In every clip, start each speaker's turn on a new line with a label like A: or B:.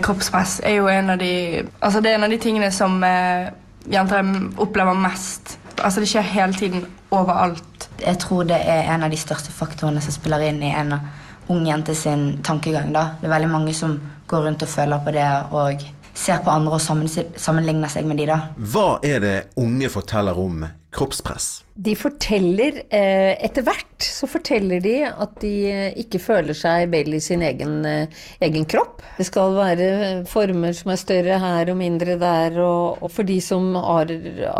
A: Kroppspress er jo en av de, altså det er en av de tingene som eh, jenter opplever mest. Altså Det skjer hele tiden, overalt.
B: Jeg tror det er en av de største faktorene som spiller inn i en ung jente sin tankegang. da. Det er veldig mange som går rundt og føler på det og ser på andre og sammenligner seg med de da.
C: Hva er det unge forteller om kroppspress?
D: De forteller eh, Etter hvert så forteller de at de eh, ikke føler seg vel i sin egen, eh, egen, kropp. Det skal være former som er større her og mindre der, og, og for de som har,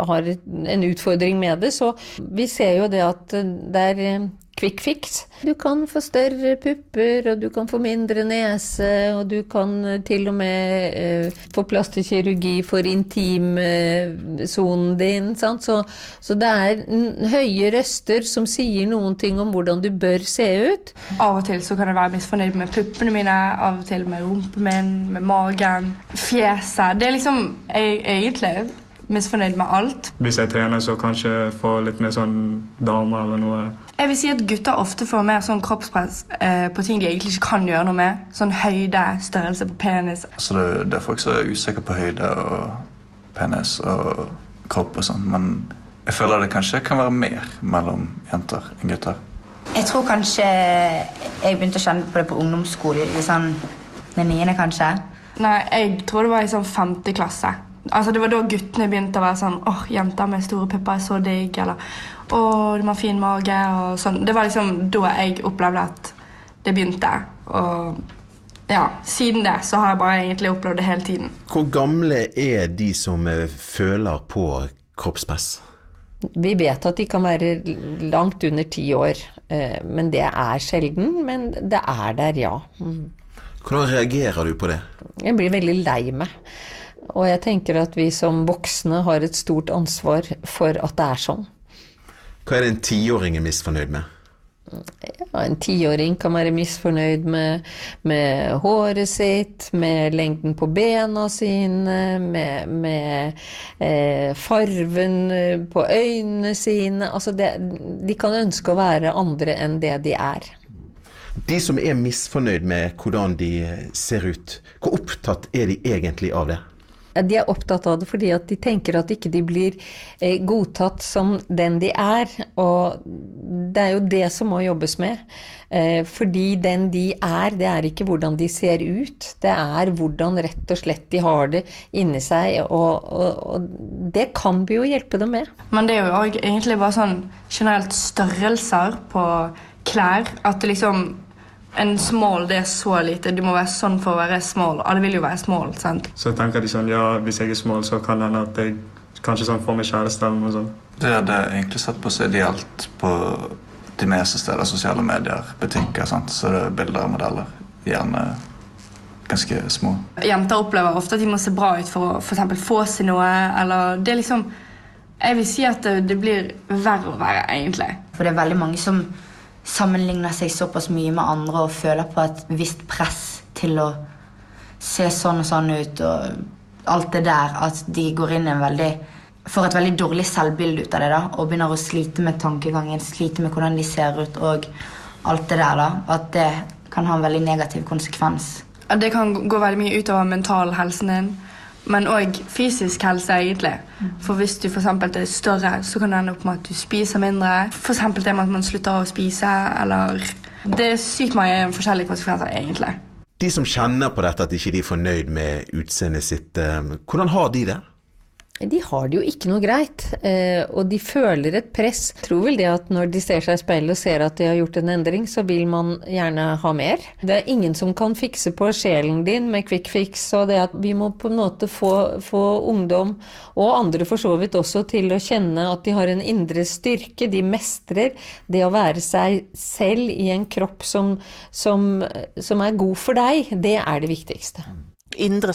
D: har, en utfordring med det, så vi ser jo det at det er quick fix. Du kan få større pupper, og du kan få mindre nese, og du kan eh, til og med eh, få plass til kirurgi for intimsonen din. Sant? Så, så det er høye røster som sier noen ting om hvordan du bør se ut.
A: Av og til så kan jeg være misfornøyd med puppene mine, av og til med rumpen min, med magen, fjeset. Det er liksom jeg, egentlig misfornøyd med alt.
E: Hvis jeg trener, så kanskje få litt mer sånn dame eller noe.
A: Jeg vil si at Gutter ofte får mer sånn kroppspress eh, på ting de egentlig ikke kan gjøre noe med. Sånn høyde, størrelse på penis.
F: Så det, det er folk som er usikre på høyde og penis og kropp og sånn. Men jeg føler det kanskje kan være mer mellom jenter enn gutter.
B: Jeg tror kanskje jeg begynte å kjenne på det på ungdomsskolen. I sånn den niende, kanskje.
A: Nei, jeg tror det var i sånn femte klasse. Altså Det var da guttene begynte å være sånn åh, oh, jenter med store pupper er så digg. Eller å, du har fin mage. og sånn. Det var liksom da jeg opplevde at det begynte. Og ja, siden det så har jeg bare egentlig opplevd det hele tiden.
C: Hvor gamle er de som eh, føler på kroppspress?
D: Vi vet at de kan være langt under ti år. Eh, men det er sjelden. Men det er der, ja. Mm.
C: Hvordan reagerer du på det?
D: Jeg blir veldig lei meg. Og jeg tenker at vi som voksne har et stort ansvar for at det er sånn.
C: Hva er det en tiåring er misfornøyd med?
D: Ja, en tiåring kan være misfornøyd med, med, håret sitt, med lengden på bena sine, med, med eh, farven på øynene sine. Altså det, de kan ønske å være andre enn det de er.
C: De som er misfornøyd med hvordan de ser ut, hvor opptatt er de egentlig av det?
D: De er opptatt av det fordi at de tenker at ikke de blir eh, godtatt som den de er. Og det er jo det som må jobbes med. Eh, fordi den de er, det er ikke hvordan de ser ut. Det er hvordan rett og slett de har det inni seg. Og, og, og det kan vi jo hjelpe dem med.
A: Men det er jo egentlig bare sånn generelt størrelser på klær. At liksom en small det er så lite. Du må være sånn for å være small. Alle vil jo være small. sant?
E: Så tenker de sånn, ja, hvis jeg er small, så kan det hende at jeg kanskje sånn får meg kjæreste. eller noe sånt.
F: Det hadde egentlig sett på så ideelt på de meste steder, sosiale medier, butikker. sant? Så det er bilder og modeller. Gjerne ganske små.
A: Jenter opplever ofte at de må se bra ut for å for få seg noe. eller det er liksom... Jeg vil si at det, det blir verre og verre, egentlig.
B: For det er veldig mange som sammenligner seg såpass mye med andre og føler på et visst press til å se sånn og sånn ut og alt det der, at de går inn i en veldig får et veldig dårlig selvbilde ut av det da, og begynner å slite med tankegangen, slite med hvordan de ser ut og alt det der. da, At det kan ha en veldig negativ konsekvens.
A: Det kan gå veldig mye utover mentalhelsen din men òg fysisk helse, egentlig. For hvis du for er større, så kan det ende opp med at du spiser mindre. F.eks. det med at man slutter å spise, eller Det er sykt mange forskjellige konsekvenser, egentlig.
C: De som kjenner på dette, at de ikke er fornøyd med utseendet sitt, eh, hvordan har de det?
D: De har det jo ikke noe greit, eh, og de føler et press. Jeg tror vel det at når de ser seg i speilet og ser at de har gjort en endring, så vil man gjerne ha mer. Det er ingen som kan fikse på sjelen din med quick fix, og det at vi må på en måte få, få ungdom, og andre for så vidt også, til å kjenne at de har en indre styrke. De mestrer det å være seg selv i en kropp som, som, som er god for deg. Det er det viktigste.
G: Indre